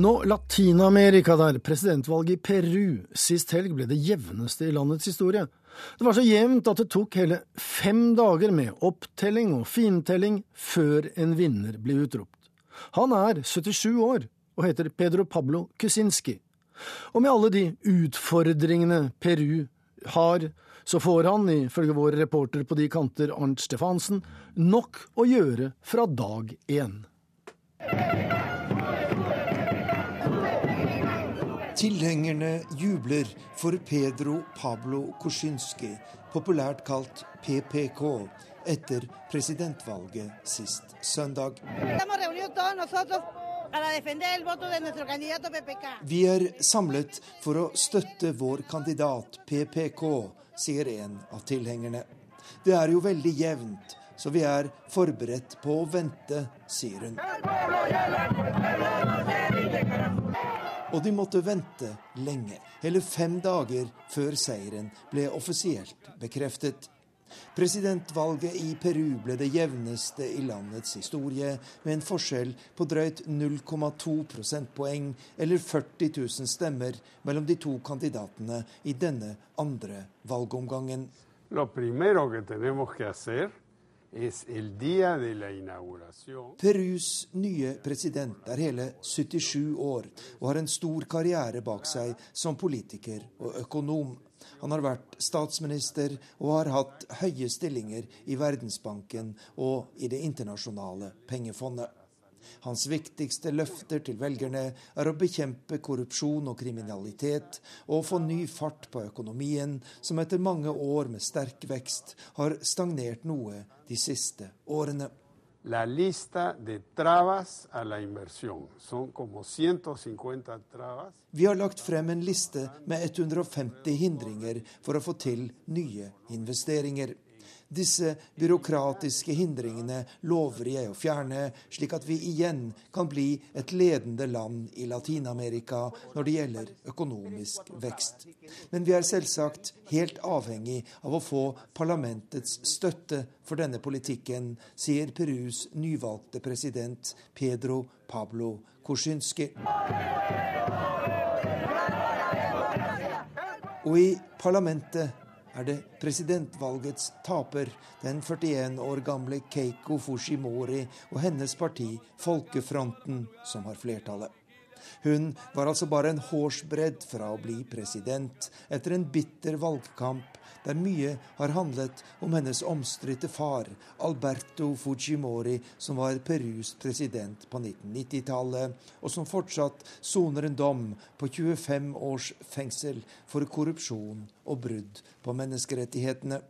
Nå Latin-Amerika der. Presidentvalget i Peru sist helg ble det jevneste i landets historie. Det var så jevnt at det tok hele fem dager med opptelling og fintelling før en vinner ble utropt. Han er 77 år og heter Pedro Pablo Kusinski. Og med alle de utfordringene Peru har, så får han, ifølge vår reporter på de kanter Arnt Stefansen, nok å gjøre fra dag én. Tilhengerne jubler for Pedro Pablo Kuczynski, populært kalt PPK, etter presidentvalget sist søndag. Vi er samlet for å støtte vår kandidat PPK, sier en av tilhengerne. Det er jo veldig jevnt, så vi er forberedt på å vente, sier hun. Og de måtte vente lenge, hele fem dager før seieren ble offisielt bekreftet. Presidentvalget i Peru ble det jevneste i landets historie, med en forskjell på drøyt 0,2 prosentpoeng, eller 40 000 stemmer, mellom de to kandidatene i denne andre valgomgangen. Lo primero que tenemos que hacer Perus nye president er hele 77 år og har en stor karriere bak seg som politiker og økonom. Han har vært statsminister og har hatt høye stillinger i Verdensbanken og i Det internasjonale pengefondet. Hans viktigste løfter til velgerne er å bekjempe korrupsjon og kriminalitet, og få ny fart på økonomien, som etter mange år med sterk vekst har stagnert noe de siste årene. La lista de trabas a la inversión. Son como 150 trabas. Vi har lagt frem en liste med 150 hindringer for å få til nye investeringer. Disse byråkratiske hindringene lover jeg å fjerne, slik at vi igjen kan bli et ledende land i Latin-Amerika når det gjelder økonomisk vekst. Men vi er selvsagt helt avhengig av å få parlamentets støtte for denne politikken, sier Perus nyvalgte president Pedro Pablo Kuczynski. Og i parlamentet er det presidentvalgets taper, den 41 år gamle Keiko Fushimori og hennes parti Folkefronten, som har flertallet. Hun var altså bare en hårsbredd fra å bli president etter en bitter valgkamp der mye har handlet om hennes omstridte far, Alberto Fujimori, som var Perus president på 1990-tallet, og som fortsatt soner en dom på 25 års fengsel for korrupsjon og brudd på menneskerettighetene.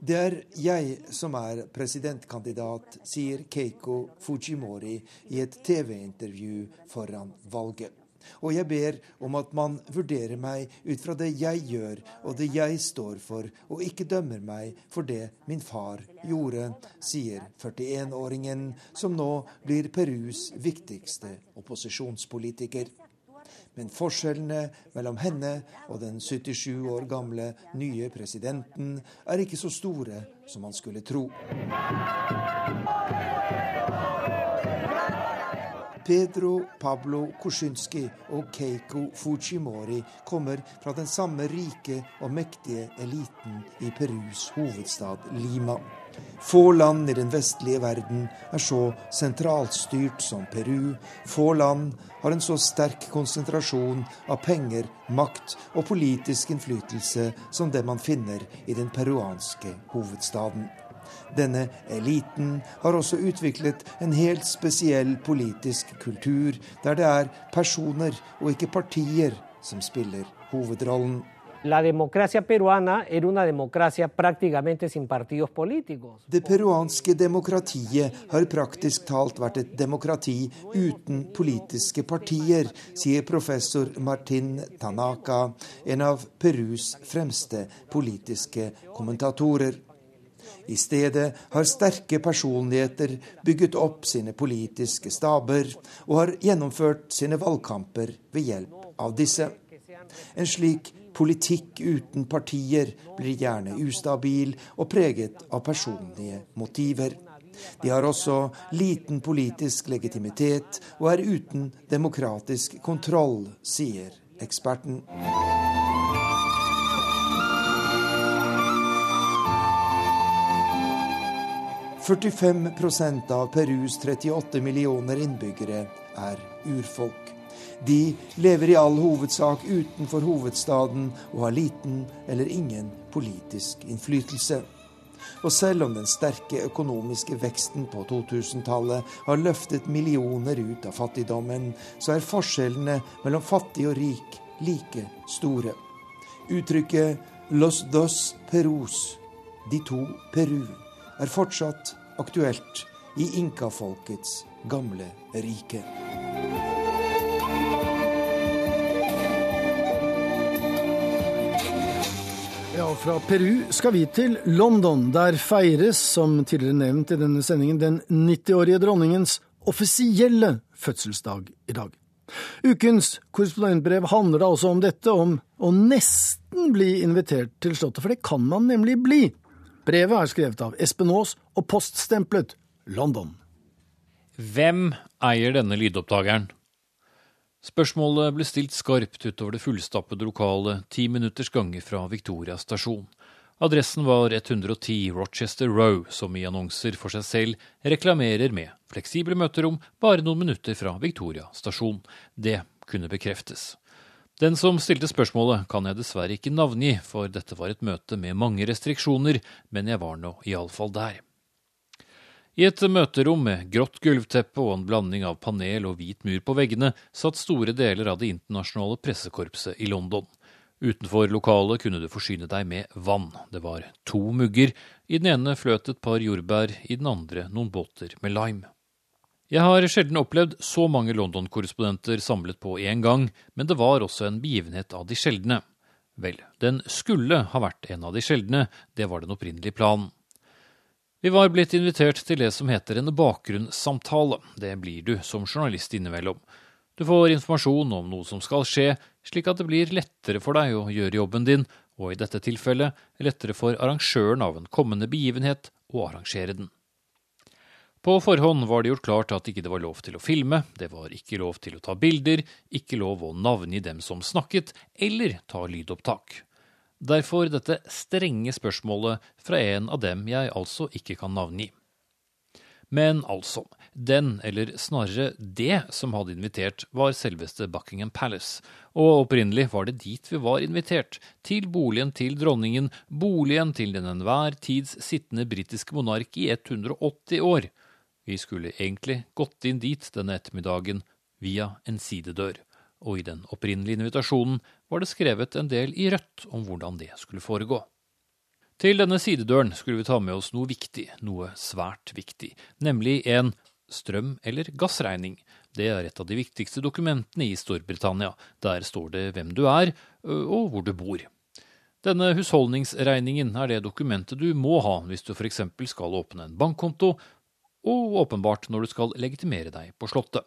Det er jeg som er presidentkandidat, sier Keiko Fujimori i et TV-intervju foran valget. Og jeg ber om at man vurderer meg ut fra det jeg gjør og det jeg står for, og ikke dømmer meg for det min far gjorde, sier 41-åringen, som nå blir Perus viktigste opposisjonspolitiker. Men forskjellene mellom henne og den 77 år gamle nye presidenten er ikke så store som man skulle tro. Pedro Pablo Kuczynski og Keiko Fujimori kommer fra den samme rike og mektige eliten i Perus hovedstad Lima. Få land i den vestlige verden er så sentralstyrt som Peru. Få land har en så sterk konsentrasjon av penger, makt og politisk innflytelse som det man finner i den peruanske hovedstaden. Denne eliten har også utviklet en helt spesiell politisk kultur, der det er personer og ikke partier som spiller hovedrollen. Det peruanske demokratiet har praktisk talt vært et demokrati uten politiske partier, sier professor Martin Tanaka, en av Perus fremste politiske kommentatorer. I stedet har sterke personligheter bygget opp sine politiske staber og har gjennomført sine valgkamper ved hjelp av disse. En slik politikk uten partier blir gjerne ustabil og preget av personlige motiver. De har også liten politisk legitimitet og er uten demokratisk kontroll, sier eksperten. 45% av Perus 38 millioner innbyggere er urfolk. De lever i all hovedsak utenfor hovedstaden og har liten eller ingen politisk innflytelse. Og selv om den sterke økonomiske veksten på 2000-tallet har løftet millioner ut av fattigdommen, så er forskjellene mellom fattig og rik like store. Uttrykket 'los dos Perus', de to Peru, er fortsatt aktuelt i inkafolkets gamle rike. Ja, fra Peru skal vi til London. Der feires, som tidligere nevnt i denne sendingen, den 90-årige dronningens offisielle fødselsdag i dag. Ukens korrespondentbrev handler da også om dette, om å nesten bli invitert til Slottet, for det kan man nemlig bli. Brevet er skrevet av Espen Aas og poststemplet London. Hvem eier denne lydopptakeren? Spørsmålet ble stilt skarpt utover det fullstappede lokalet ti minutters gange fra Victoria stasjon. Adressen var 110 Rochester Row, som i annonser for seg selv reklamerer med fleksible møterom bare noen minutter fra Victoria stasjon. Det kunne bekreftes. Den som stilte spørsmålet, kan jeg dessverre ikke navngi, for dette var et møte med mange restriksjoner, men jeg var nå iallfall der. I et møterom med grått gulvteppe og en blanding av panel og hvit mur på veggene satt store deler av det internasjonale pressekorpset i London. Utenfor lokalet kunne du forsyne deg med vann. Det var to mugger. I den ene fløt et par jordbær, i den andre noen båter med lime. Jeg har sjelden opplevd så mange London-korrespondenter samlet på én gang, men det var også en begivenhet av de sjeldne. Vel, den skulle ha vært en av de sjeldne, det var den opprinnelige planen. Vi var blitt invitert til det som heter en bakgrunnssamtale. Det blir du som journalist innimellom. Du får informasjon om noe som skal skje, slik at det blir lettere for deg å gjøre jobben din, og i dette tilfellet lettere for arrangøren av en kommende begivenhet å arrangere den. På forhånd var det gjort klart at ikke det var lov til å filme, det var ikke lov til å ta bilder, ikke lov å navngi dem som snakket, eller ta lydopptak. Derfor dette strenge spørsmålet fra en av dem jeg altså ikke kan navngi. Men altså, den, eller snarere det, som hadde invitert, var selveste Buckingham Palace, og opprinnelig var det dit vi var invitert, til boligen til dronningen, boligen til den enhver tids sittende britiske monark i 180 år, vi skulle egentlig gått inn dit denne ettermiddagen via en sidedør, og i den opprinnelige invitasjonen var det skrevet en del i rødt om hvordan det skulle foregå. Til denne sidedøren skulle vi ta med oss noe viktig, noe svært viktig, nemlig en strøm- eller gassregning. Det er et av de viktigste dokumentene i Storbritannia. Der står det hvem du er, og hvor du bor. Denne husholdningsregningen er det dokumentet du må ha hvis du f.eks. skal åpne en bankkonto, og åpenbart når du skal legitimere deg på Slottet.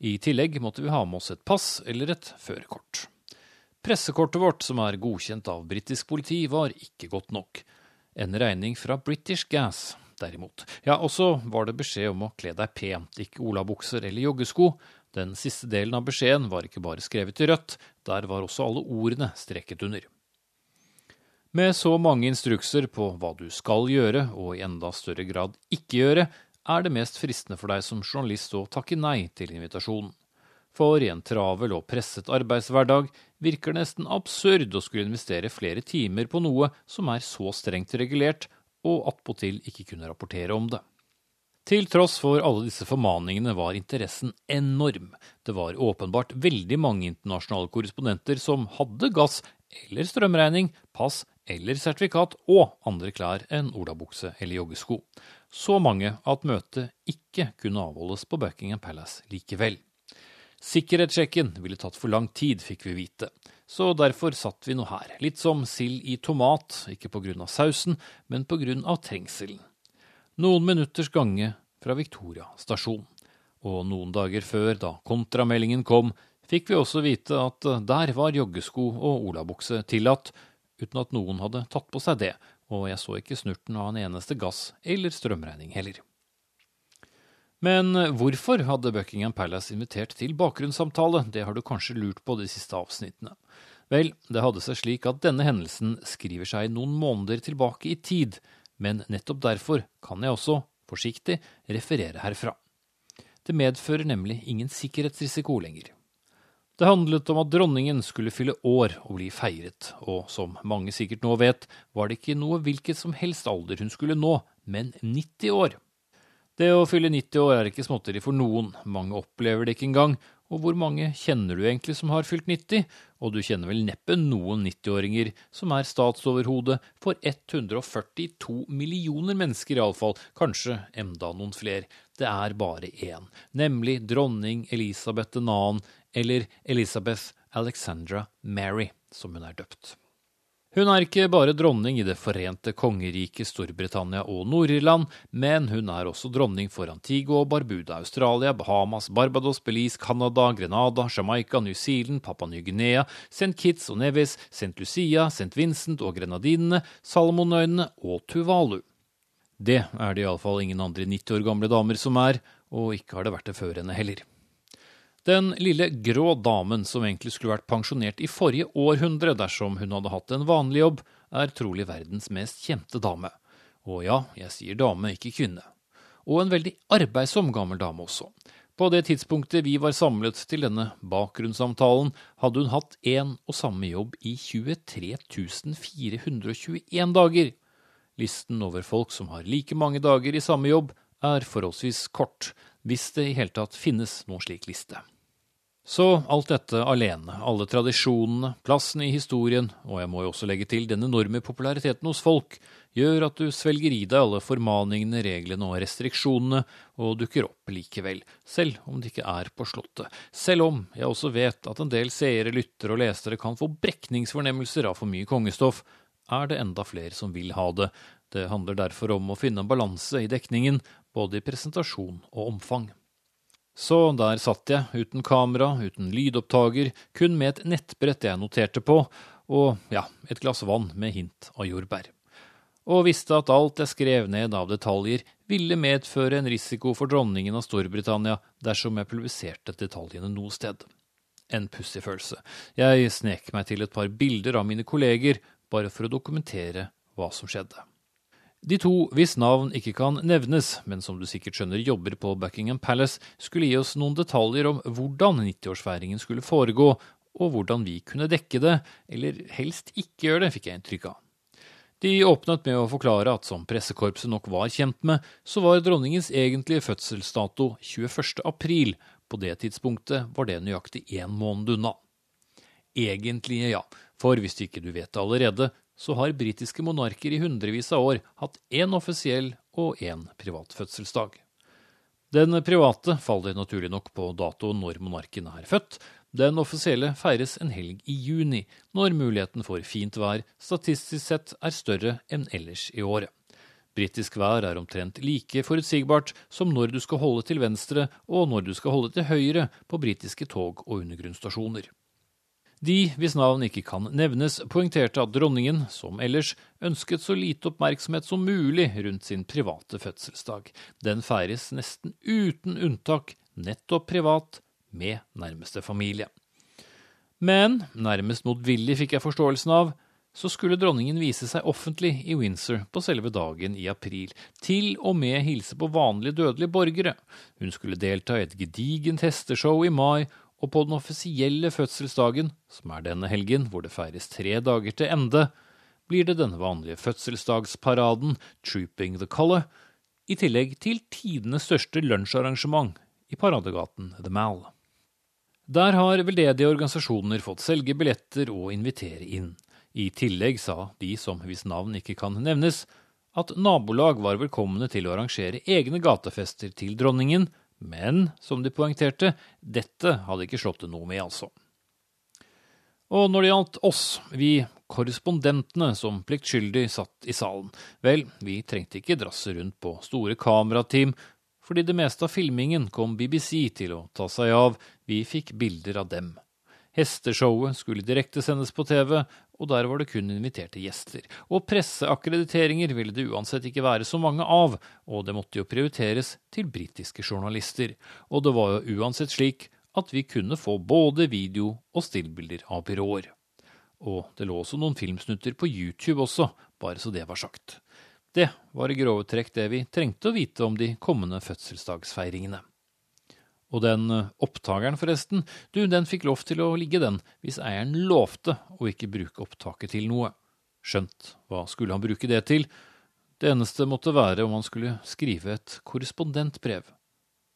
I tillegg måtte vi ha med oss et pass eller et førerkort. Pressekortet vårt, som er godkjent av britisk politi, var ikke godt nok. En regning fra British Gas, derimot. Ja, og så var det beskjed om å kle deg pent, ikke olabukser eller joggesko. Den siste delen av beskjeden var ikke bare skrevet i rødt, der var også alle ordene streket under. Med så mange instrukser på hva du skal gjøre, og i enda større grad ikke gjøre, er det mest fristende for deg som journalist å takke nei til invitasjonen. For i en travel og presset arbeidshverdag virker det nesten absurd å skulle investere flere timer på noe som er så strengt regulert, og attpåtil ikke kunne rapportere om det. Til tross for alle disse formaningene var interessen enorm. Det var åpenbart veldig mange internasjonale korrespondenter som hadde gass eller strømregning, pass eller sertifikat og andre klær enn olabukse eller joggesko. Så mange at møtet ikke kunne avholdes på Buckingham Palace likevel. Sikkerhetssjekken ville tatt for lang tid, fikk vi vite. så derfor satt vi nå her, litt som sild i tomat, ikke på grunn av sausen, men på grunn av trengselen. Noen minutters gange fra Victoria stasjon. Og noen dager før, da kontrameldingen kom, fikk vi også vite at der var joggesko og olabukse tillatt, uten at noen hadde tatt på seg det, og jeg så ikke snurten av en eneste gass- eller strømregning heller. Men hvorfor hadde Buckingham Palace invitert til bakgrunnssamtale, det har du kanskje lurt på de siste avsnittene. Vel, det hadde seg slik at denne hendelsen skriver seg noen måneder tilbake i tid, men nettopp derfor kan jeg også, forsiktig, referere herfra. Det medfører nemlig ingen sikkerhetsrisiko lenger. Det handlet om at dronningen skulle fylle år og bli feiret, og som mange sikkert nå vet, var det ikke noe hvilket som helst alder hun skulle nå, men 90 år. Det å fylle 90 år er ikke småtteri for noen, mange opplever det ikke engang, og hvor mange kjenner du egentlig som har fylt 90? Og du kjenner vel neppe noen 90-åringer som er statsoverhode for 142 millioner mennesker iallfall, kanskje enda noen flere, Det er bare én, nemlig dronning Elisabeth 2., eller Elisabeth Alexandra Mary, som hun er døpt. Hun er ikke bare dronning i Det forente kongeriket Storbritannia og Nord-Irland, men hun er også dronning for Antigua Barbuda, Australia, Bahamas, Barbados, Belize, Canada, Grenada, Jamaica, New Zealand, Papua Ny-Guinea, St. Kitts og Nevis, St. Lucia, St. Vincent og Grenadinene, Salomonøyene og Tuvalu. Det er det iallfall ingen andre 90 år gamle damer som er, og ikke har det vært det før henne heller. Den lille grå damen som egentlig skulle vært pensjonert i forrige århundre dersom hun hadde hatt en vanlig jobb, er trolig verdens mest kjente dame. Og ja, jeg sier dame, ikke kvinne. Og en veldig arbeidsom gammel dame også. På det tidspunktet vi var samlet til denne bakgrunnssamtalen, hadde hun hatt én og samme jobb i 23 421 dager. Listen over folk som har like mange dager i samme jobb, er forholdsvis kort, hvis det i hele tatt finnes noen slik liste. Så alt dette alene, alle tradisjonene, plassen i historien, og jeg må jo også legge til den enorme populariteten hos folk, gjør at du svelger i deg alle formaningene, reglene og restriksjonene, og dukker opp likevel, selv om det ikke er på Slottet. Selv om jeg også vet at en del seere, lyttere og lesere kan få brekningsfornemmelser av for mye kongestoff, er det enda flere som vil ha det. Det handler derfor om å finne en balanse i dekningen, både i presentasjon og omfang. Så der satt jeg, uten kamera, uten lydopptaker, kun med et nettbrett jeg noterte på, og ja, et glass vann med hint av jordbær. Og visste at alt jeg skrev ned av detaljer, ville medføre en risiko for dronningen av Storbritannia dersom jeg publiserte detaljene noe sted. En pussig følelse. Jeg snek meg til et par bilder av mine kolleger, bare for å dokumentere hva som skjedde. De to hvis navn ikke kan nevnes, men som du sikkert skjønner jobber på Buckingham Palace, skulle gi oss noen detaljer om hvordan 90-årsfeiringen skulle foregå, og hvordan vi kunne dekke det, eller helst ikke gjøre det, fikk jeg inntrykk av. De åpnet med å forklare at som pressekorpset nok var kjent med, så var dronningens egentlige fødselsdato 21. april. På det tidspunktet var det nøyaktig én måned unna. Egentlige, ja, for hvis ikke du vet det allerede, så har britiske monarker i hundrevis av år hatt én offisiell og én privat fødselsdag. Den private faller naturlig nok på datoen når monarken er født. Den offisielle feires en helg i juni, når muligheten for fint vær statistisk sett er større enn ellers i året. Britisk vær er omtrent like forutsigbart som når du skal holde til venstre og når du skal holde til høyre på britiske tog og undergrunnsstasjoner. De, hvis navn ikke kan nevnes, poengterte at dronningen, som ellers, ønsket så lite oppmerksomhet som mulig rundt sin private fødselsdag. Den feires nesten uten unntak nettopp privat, med nærmeste familie. Men, nærmest motvillig fikk jeg forståelsen av, så skulle dronningen vise seg offentlig i Windsor på selve dagen i april, til og med hilse på vanlige dødelige borgere. Hun skulle delta i et gedigent hesteshow i mai, og på den offisielle fødselsdagen, som er denne helgen hvor det feires tre dager til ende, blir det denne vanlige fødselsdagsparaden, Trooping the Color, i tillegg til tidenes største lunsjarrangement i paradegaten The Mall. Der har veldedige organisasjoner fått selge billetter og invitere inn. I tillegg sa de som hvis navn ikke kan nevnes, at nabolag var velkomne til å arrangere egne gatefester til dronningen, men som de poengterte, dette hadde ikke slått det noe med, altså. Og når det gjaldt oss, vi korrespondentene som pliktskyldig satt i salen, vel, vi trengte ikke drasse rundt på store kamerateam, fordi det meste av filmingen kom BBC til å ta seg av, vi fikk bilder av dem. Hesteshowet skulle direktesendes på TV, og der var det kun inviterte gjester. Og presseakkrediteringer ville det uansett ikke være så mange av, og det måtte jo prioriteres til britiske journalister. Og det var jo uansett slik at vi kunne få både video og stillbilder av byråer. Og det lå også noen filmsnutter på YouTube også, bare så det var sagt. Det var i grove trekk det vi trengte å vite om de kommende fødselsdagsfeiringene. Og den eh, opptakeren, forresten, du, den fikk lov til å ligge, den, hvis eieren lovte å ikke bruke opptaket til noe. Skjønt, hva skulle han bruke det til? Det eneste måtte være om han skulle skrive et korrespondentbrev.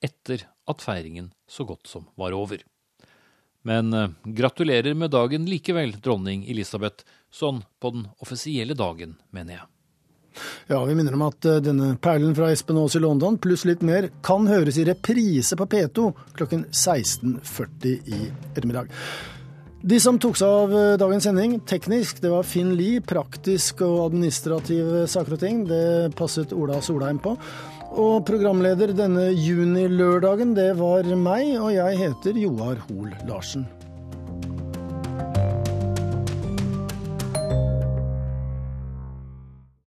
Etter at feiringen så godt som var over. Men eh, gratulerer med dagen likevel, dronning Elisabeth, sånn på den offisielle dagen, mener jeg. Ja, vi minner om at eh, denne perlen fra Espen Aas i London pluss litt mer kan høres i reprise på P2 klokken 16.40 i ettermiddag. De som tok seg av eh, dagens sending teknisk, det var Finn Lie. Praktisk og administrative saker og ting, det passet Ola Solheim på. Og programleder denne junilørdagen, det var meg, og jeg heter Joar Hoel Larsen.